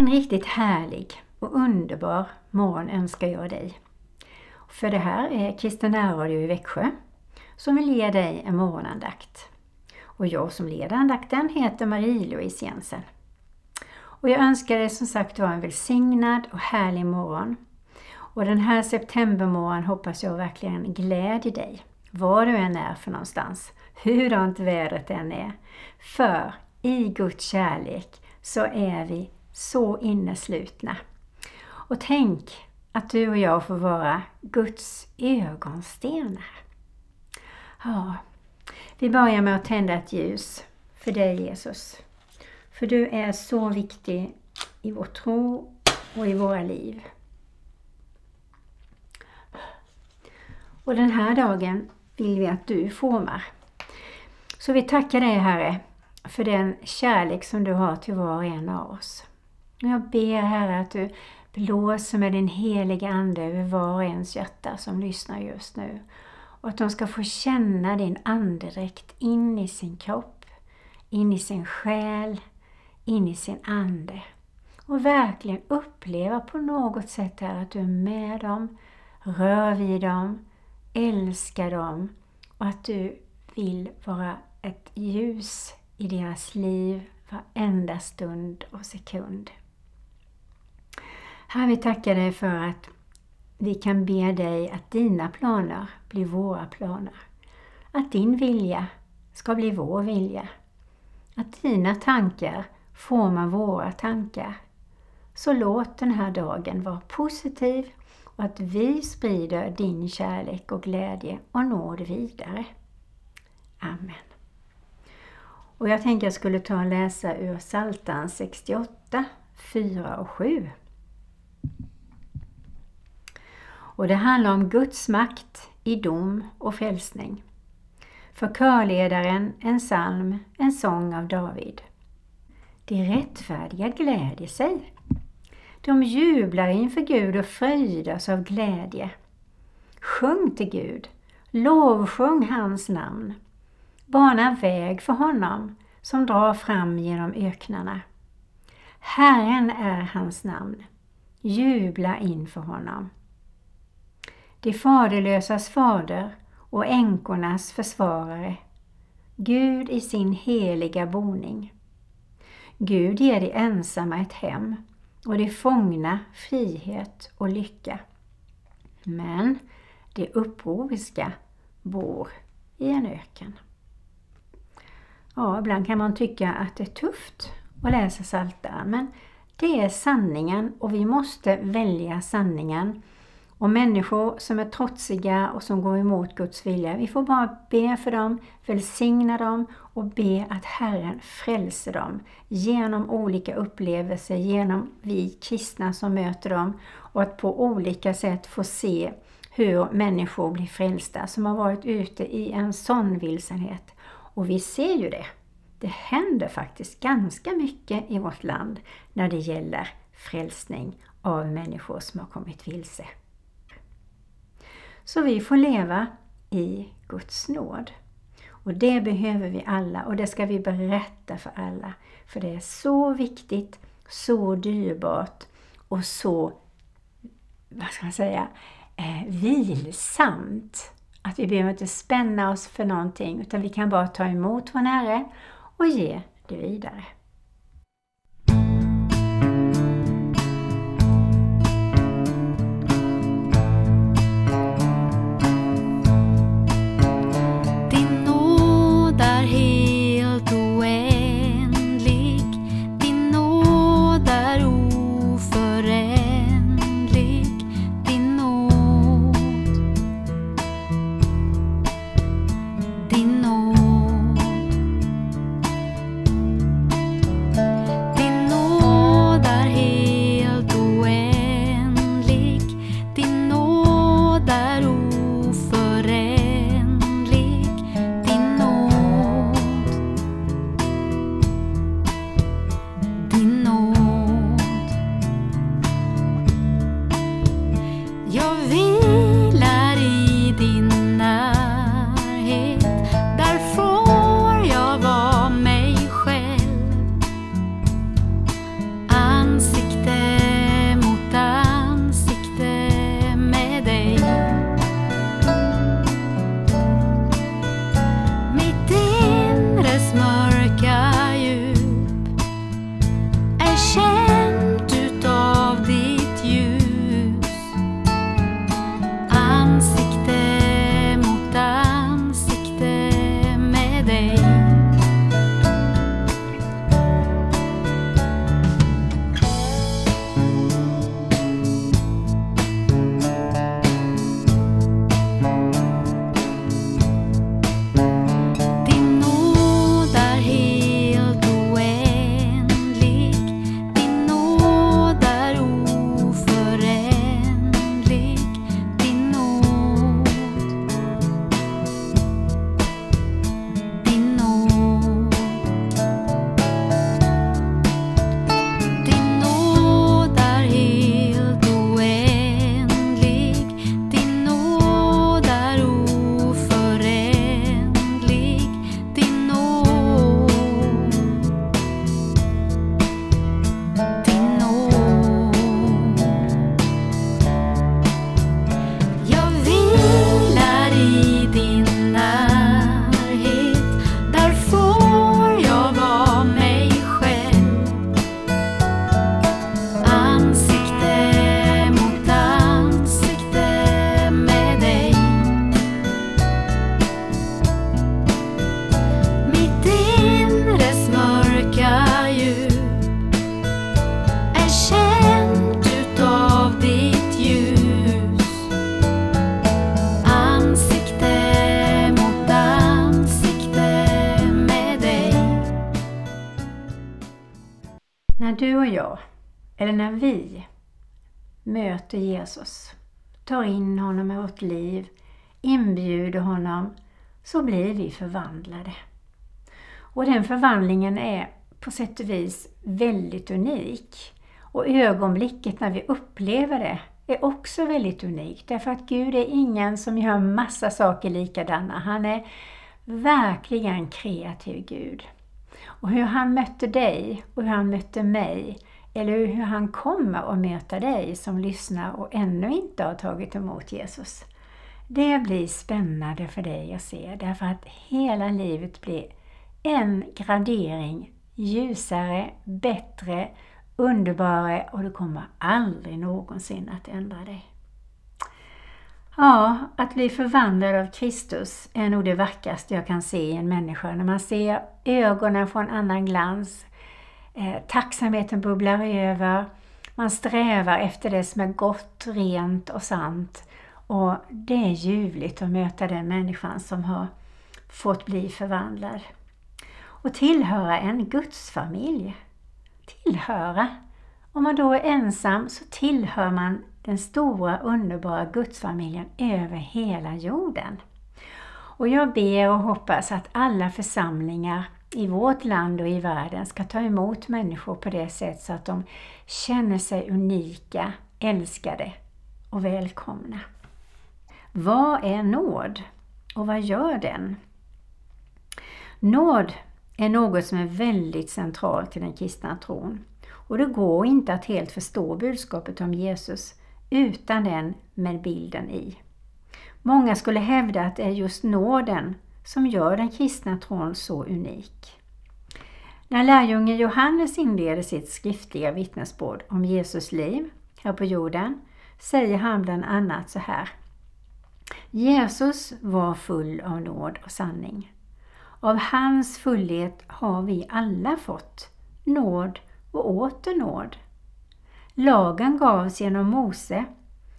En riktigt härlig och underbar morgon önskar jag dig. För det här är Kristen Radio i Växjö som vill ge dig en morgonandakt. Och jag som leder andakten heter Marie-Louise Jensen. Och jag önskar dig som sagt var en välsignad och härlig morgon. Och den här septembermorgonen hoppas jag verkligen glädjer dig, var du än är för någonstans, hurdant vädret än är. För i Guds kärlek så är vi så inneslutna. Och tänk att du och jag får vara Guds ögonstenar. Ja, vi börjar med att tända ett ljus för dig Jesus. För du är så viktig i vår tro och i våra liv. Och den här dagen vill vi att du formar. Så vi tackar dig Herre för den kärlek som du har till var och en av oss. Jag ber Herre att du blåser med din heliga Ande över var och ens hjärta som lyssnar just nu. Och att de ska få känna din andedräkt in i sin kropp, in i sin själ, in i sin ande. Och verkligen uppleva på något sätt här att du är med dem, rör vid dem, älskar dem och att du vill vara ett ljus i deras liv varenda stund och sekund. Herre, vi tackar dig för att vi kan be dig att dina planer blir våra planer. Att din vilja ska bli vår vilja. Att dina tankar formar våra tankar. Så låt den här dagen vara positiv och att vi sprider din kärlek och glädje och når det vidare. Amen. Och jag tänkte jag skulle ta och läsa ur Psaltaren 68, 4 och 7. Och det handlar om Guds makt i dom och frälsning. För körledaren en psalm, en sång av David. De rättfärdiga glädjer sig. De jublar inför Gud och fröjdas av glädje. Sjung till Gud, lovsjung hans namn. Bana väg för honom som drar fram genom öknarna. Herren är hans namn. Jubla inför honom. De faderlösas fader och änkornas försvarare. Gud i sin heliga boning. Gud ger de ensamma ett hem och de fångna frihet och lycka. Men de upproriska bor i en öken. Ja, ibland kan man tycka att det är tufft att läsa Psaltaren, men det är sanningen och vi måste välja sanningen. Och människor som är trotsiga och som går emot Guds vilja, vi får bara be för dem, välsigna dem och be att Herren frälser dem genom olika upplevelser, genom vi kristna som möter dem och att på olika sätt få se hur människor blir frälsta som har varit ute i en sån vilsenhet. Och vi ser ju det. Det händer faktiskt ganska mycket i vårt land när det gäller frälsning av människor som har kommit vilse. Så vi får leva i Guds nåd. Och det behöver vi alla och det ska vi berätta för alla. För det är så viktigt, så dyrbart och så, vad ska man säga, eh, vilsamt. Att vi behöver inte spänna oss för någonting utan vi kan bara ta emot vår Herre och ge det vidare. Det när vi, möter Jesus, tar in honom i vårt liv, inbjuder honom, så blir vi förvandlade. Och den förvandlingen är på sätt och vis väldigt unik. Och ögonblicket när vi upplever det är också väldigt unikt. Därför att Gud är ingen som gör massa saker likadana. Han är verkligen kreativ Gud. Och hur han mötte dig och hur han mötte mig eller hur han kommer att möta dig som lyssnar och ännu inte har tagit emot Jesus. Det blir spännande för dig att se därför att hela livet blir en gradering ljusare, bättre, underbarare och du kommer aldrig någonsin att ändra dig. Ja, att bli förvandlad av Kristus är nog det vackraste jag kan se i en människa. När man ser ögonen få en annan glans, eh, tacksamheten bubblar över, man strävar efter det som är gott, rent och sant. Och det är ljuvligt att möta den människan som har fått bli förvandlad. Och tillhöra en gudsfamilj. Tillhöra. Om man då är ensam så tillhör man den stora underbara gudsfamiljen över hela jorden. Och jag ber och hoppas att alla församlingar i vårt land och i världen ska ta emot människor på det sätt så att de känner sig unika, älskade och välkomna. Vad är nåd? Och vad gör den? Nåd är något som är väldigt centralt i den kristna tron. Och det går inte att helt förstå budskapet om Jesus utan den med bilden i. Många skulle hävda att det är just nåden som gör den kristna tron så unik. När lärjungen Johannes inleder sitt skriftliga vittnesbörd om Jesus liv här på jorden säger han bland annat så här. Jesus var full av nåd och sanning. Av hans fullhet har vi alla fått nåd och åter nåd. Lagen gavs genom Mose,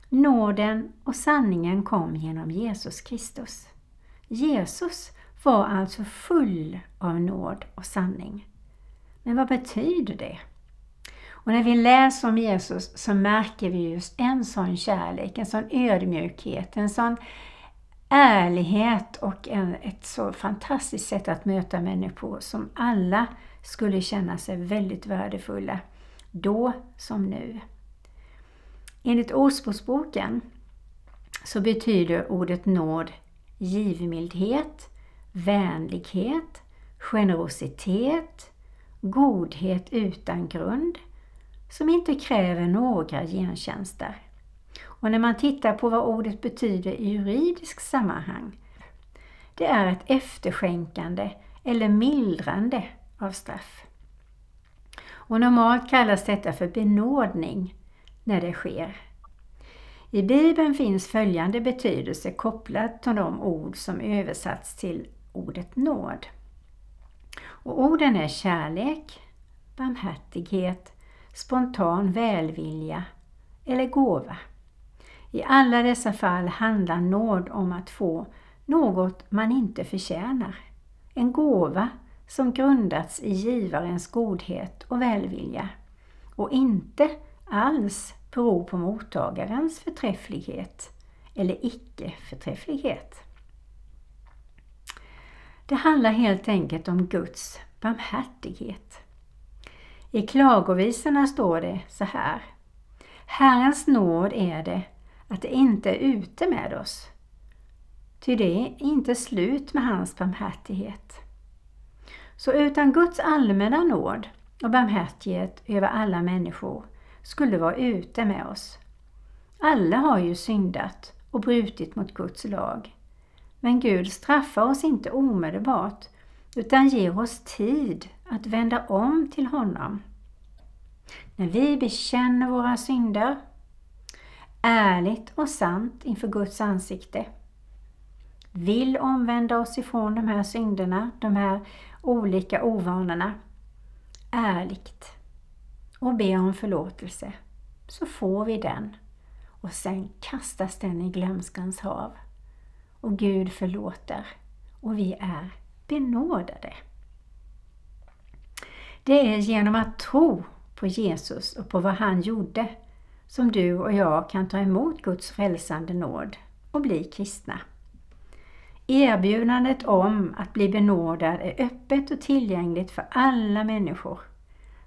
nåden och sanningen kom genom Jesus Kristus. Jesus var alltså full av nåd och sanning. Men vad betyder det? Och när vi läser om Jesus så märker vi just en sån kärlek, en sån ödmjukhet, en sån ärlighet och en, ett så fantastiskt sätt att möta människor som alla skulle känna sig väldigt värdefulla, då som nu. Enligt Ordspråksboken så betyder ordet nåd givmildhet, vänlighet, generositet, godhet utan grund, som inte kräver några gentjänster. Och när man tittar på vad ordet betyder i juridisk sammanhang, det är ett efterskänkande eller mildrande av straff. Och normalt kallas detta för benådning när det sker. I Bibeln finns följande betydelse kopplat till de ord som översatts till ordet nåd. Och orden är kärlek, barmhärtighet, spontan välvilja eller gåva. I alla dessa fall handlar nåd om att få något man inte förtjänar. En gåva som grundats i givarens godhet och välvilja och inte alls beror på mottagarens förträfflighet eller icke-förträfflighet. Det handlar helt enkelt om Guds barmhärtighet. I klagovisorna står det så här. Herrens nåd är det att det inte är ute med oss. Ty det är inte slut med hans barmhärtighet. Så utan Guds allmänna nåd och barmhärtighet över alla människor skulle vara ute med oss. Alla har ju syndat och brutit mot Guds lag. Men Gud straffar oss inte omedelbart utan ger oss tid att vända om till honom. När vi bekänner våra synder ärligt och sant inför Guds ansikte. Vill omvända oss ifrån de här synderna, de här olika ovanorna. Ärligt. Och be om förlåtelse. Så får vi den. Och sen kastas den i glömskans hav. Och Gud förlåter. Och vi är benådade. Det är genom att tro på Jesus och på vad han gjorde som du och jag kan ta emot Guds frälsande nåd och bli kristna. Erbjudandet om att bli benådad är öppet och tillgängligt för alla människor,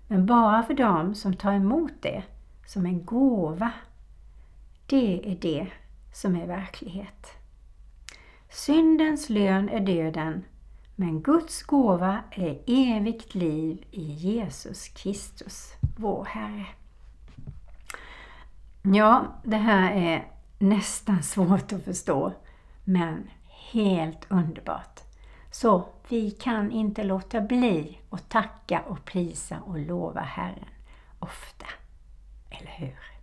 men bara för dem som tar emot det som en gåva. Det är det som är verklighet. Syndens lön är döden, men Guds gåva är evigt liv i Jesus Kristus, vår Herre. Ja, det här är nästan svårt att förstå, men helt underbart. Så vi kan inte låta bli att tacka och prisa och lova Herren ofta. Eller hur?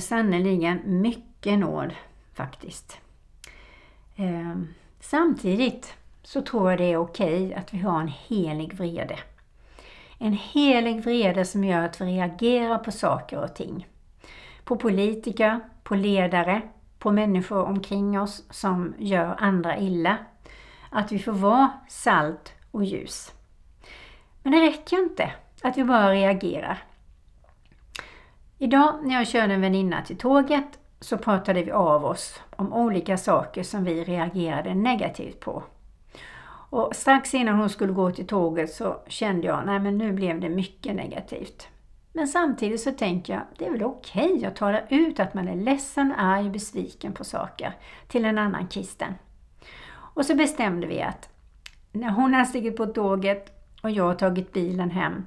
Sannerligen mycket nåd faktiskt. Eh, samtidigt så tror jag det är okej att vi har en helig vrede. En helig vrede som gör att vi reagerar på saker och ting. På politiker, på ledare, på människor omkring oss som gör andra illa. Att vi får vara salt och ljus. Men det räcker inte att vi bara reagerar. Idag när jag körde en väninna till tåget så pratade vi av oss om olika saker som vi reagerade negativt på. Och strax innan hon skulle gå till tåget så kände jag, nej men nu blev det mycket negativt. Men samtidigt så tänker jag, det är väl okej okay att tala ut att man är ledsen, arg och besviken på saker till en annan kristen. Och så bestämde vi att när hon har stigit på tåget och jag har tagit bilen hem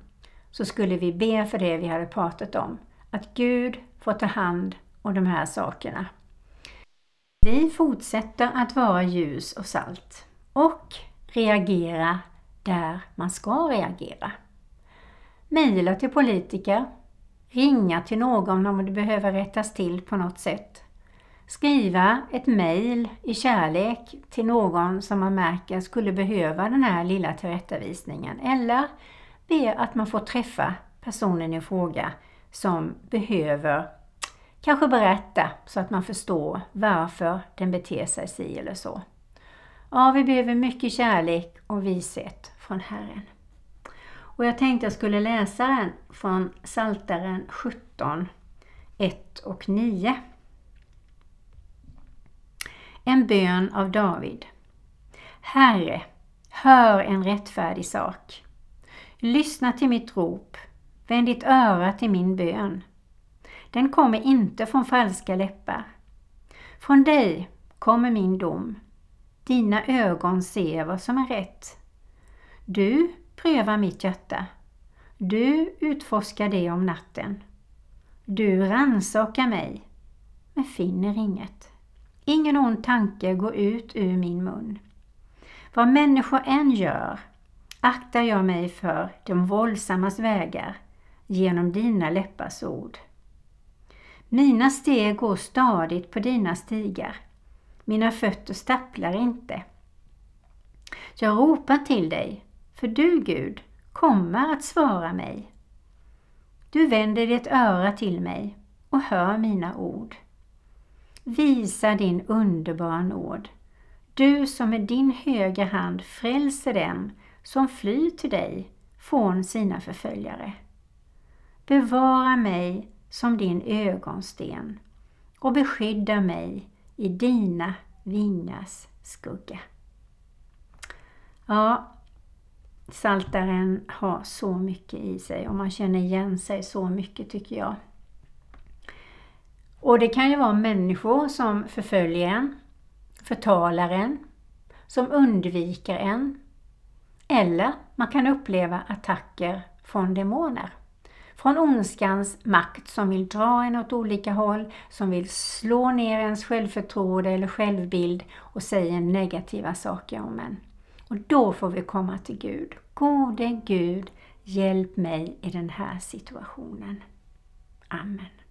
så skulle vi be för det vi hade pratat om. Att Gud får ta hand om de här sakerna. Vi fortsätter att vara ljus och salt och reagera där man ska reagera. Mejla till politiker, ringa till någon om det behöver rättas till på något sätt. Skriva ett mejl i kärlek till någon som man märker skulle behöva den här lilla tillrättavisningen eller be att man får träffa personen i fråga som behöver kanske berätta så att man förstår varför den beter sig si eller så. Ja, vi behöver mycket kärlek och vishet från Herren. Och jag tänkte jag skulle läsa den från Saltaren 17, 1 och 9. En bön av David. Herre, hör en rättfärdig sak. Lyssna till mitt rop. Vänd ditt öra till min bön. Den kommer inte från falska läppar. Från dig kommer min dom. Dina ögon ser vad som är rätt. Du prövar mitt hjärta. Du utforskar det om natten. Du rannsakar mig, men finner inget. Ingen ond tanke går ut ur min mun. Vad människor än gör aktar jag mig för de våldsammas vägar genom dina läppars ord. Mina steg går stadigt på dina stigar. Mina fötter stapplar inte. Jag ropar till dig, för du Gud kommer att svara mig. Du vänder ditt öra till mig och hör mina ord. Visa din underbara nåd, du som med din högra hand frälser den som flyr till dig från sina förföljare. Bevara mig som din ögonsten och beskydda mig i dina vingars skugga. Ja, Saltaren har så mycket i sig och man känner igen sig så mycket tycker jag. Och det kan ju vara människor som förföljer en, förtalar en, som undviker en. Eller man kan uppleva attacker från demoner. Från ondskans makt som vill dra en åt olika håll, som vill slå ner ens självförtroende eller självbild och säga negativa saker om en. Och då får vi komma till Gud. Gode Gud, hjälp mig i den här situationen. Amen.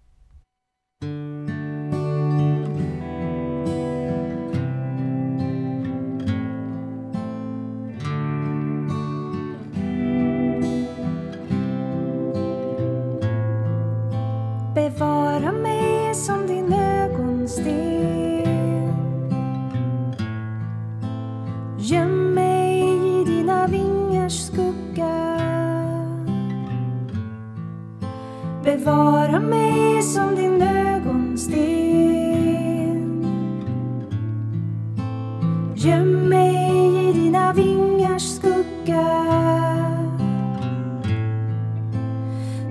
Bevara mig som din ögonsten. Göm mig i dina vingars skugga.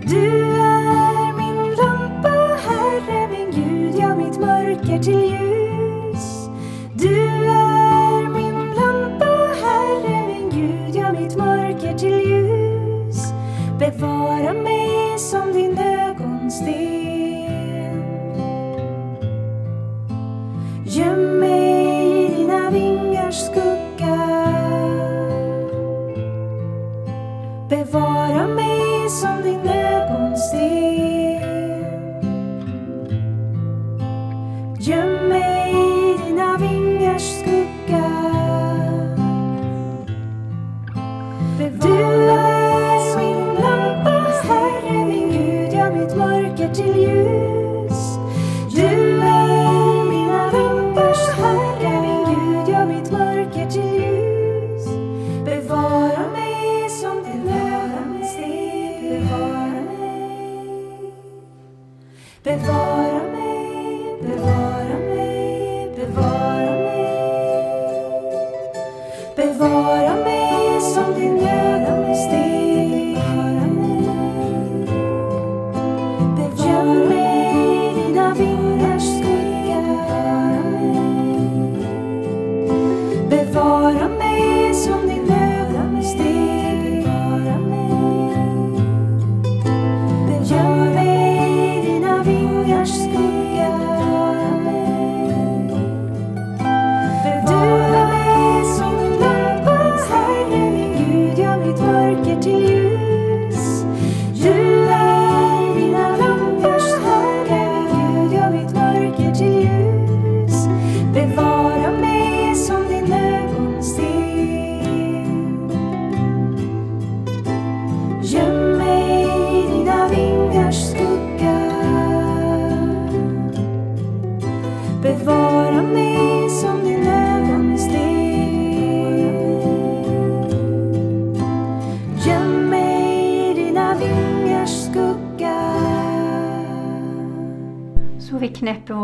Du är min lampa, Herre min Gud, ja mitt mörker till ljus. Du är min lampa, Herre min Gud, ja mitt mörker till ljus. Bevara mig sten. Göm mig i dina vingars skugga. Bevara mig som din ögonsten. Göm mig i dina vingars skugga Du till ljus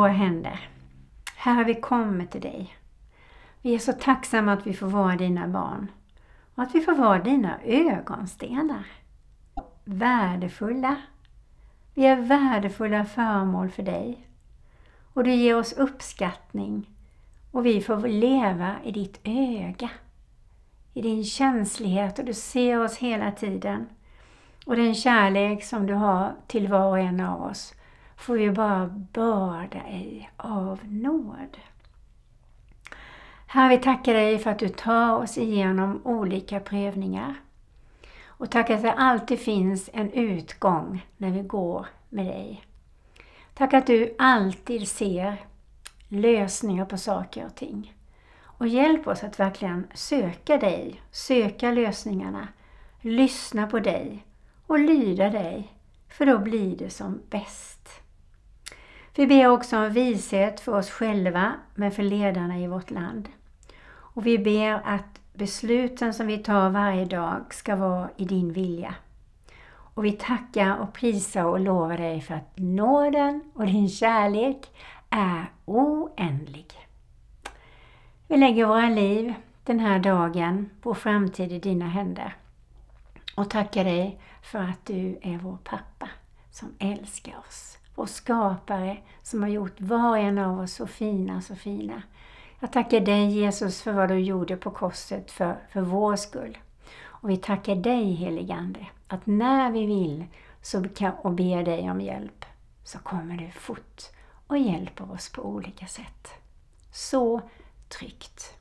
Vad händer. Här har vi kommit till dig. Vi är så tacksamma att vi får vara dina barn och att vi får vara dina ögonstenar. Värdefulla. Vi är värdefulla föremål för dig. Och du ger oss uppskattning och vi får leva i ditt öga. I din känslighet och du ser oss hela tiden. Och den kärlek som du har till var och en av oss får vi bara börda i av nåd. Herre, vi tackar dig för att du tar oss igenom olika prövningar. Och tackar att det alltid finns en utgång när vi går med dig. Tack att du alltid ser lösningar på saker och ting. Och hjälp oss att verkligen söka dig, söka lösningarna, lyssna på dig och lyda dig, för då blir det som bäst. Vi ber också om vishet för oss själva, men för ledarna i vårt land. Och vi ber att besluten som vi tar varje dag ska vara i din vilja. Och vi tackar och prisar och lovar dig för att nåden och din kärlek är oändlig. Vi lägger våra liv den här dagen, vår framtid i dina händer. Och tackar dig för att du är vår pappa som älskar oss. Vår skapare som har gjort var och en av oss så fina, så fina. Jag tackar dig Jesus för vad du gjorde på korset för, för vår skull. Och vi tackar dig heligande att när vi vill så kan, och ber dig om hjälp så kommer du fort och hjälper oss på olika sätt. Så tryggt.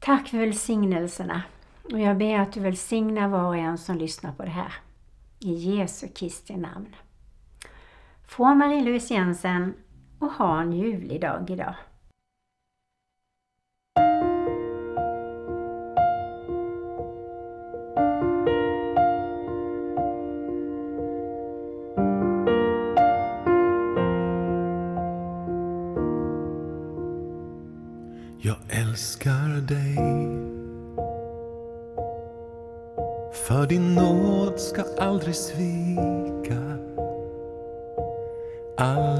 Tack för välsignelserna och jag ber att du välsignar var och en som lyssnar på det här. I Jesu Kristi namn. Från Marie-Louise Jensen och ha en ljuvlig dag idag. Jag älskar dig För din nåd ska aldrig svika alla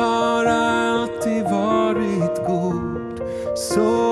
har alltid varit god, så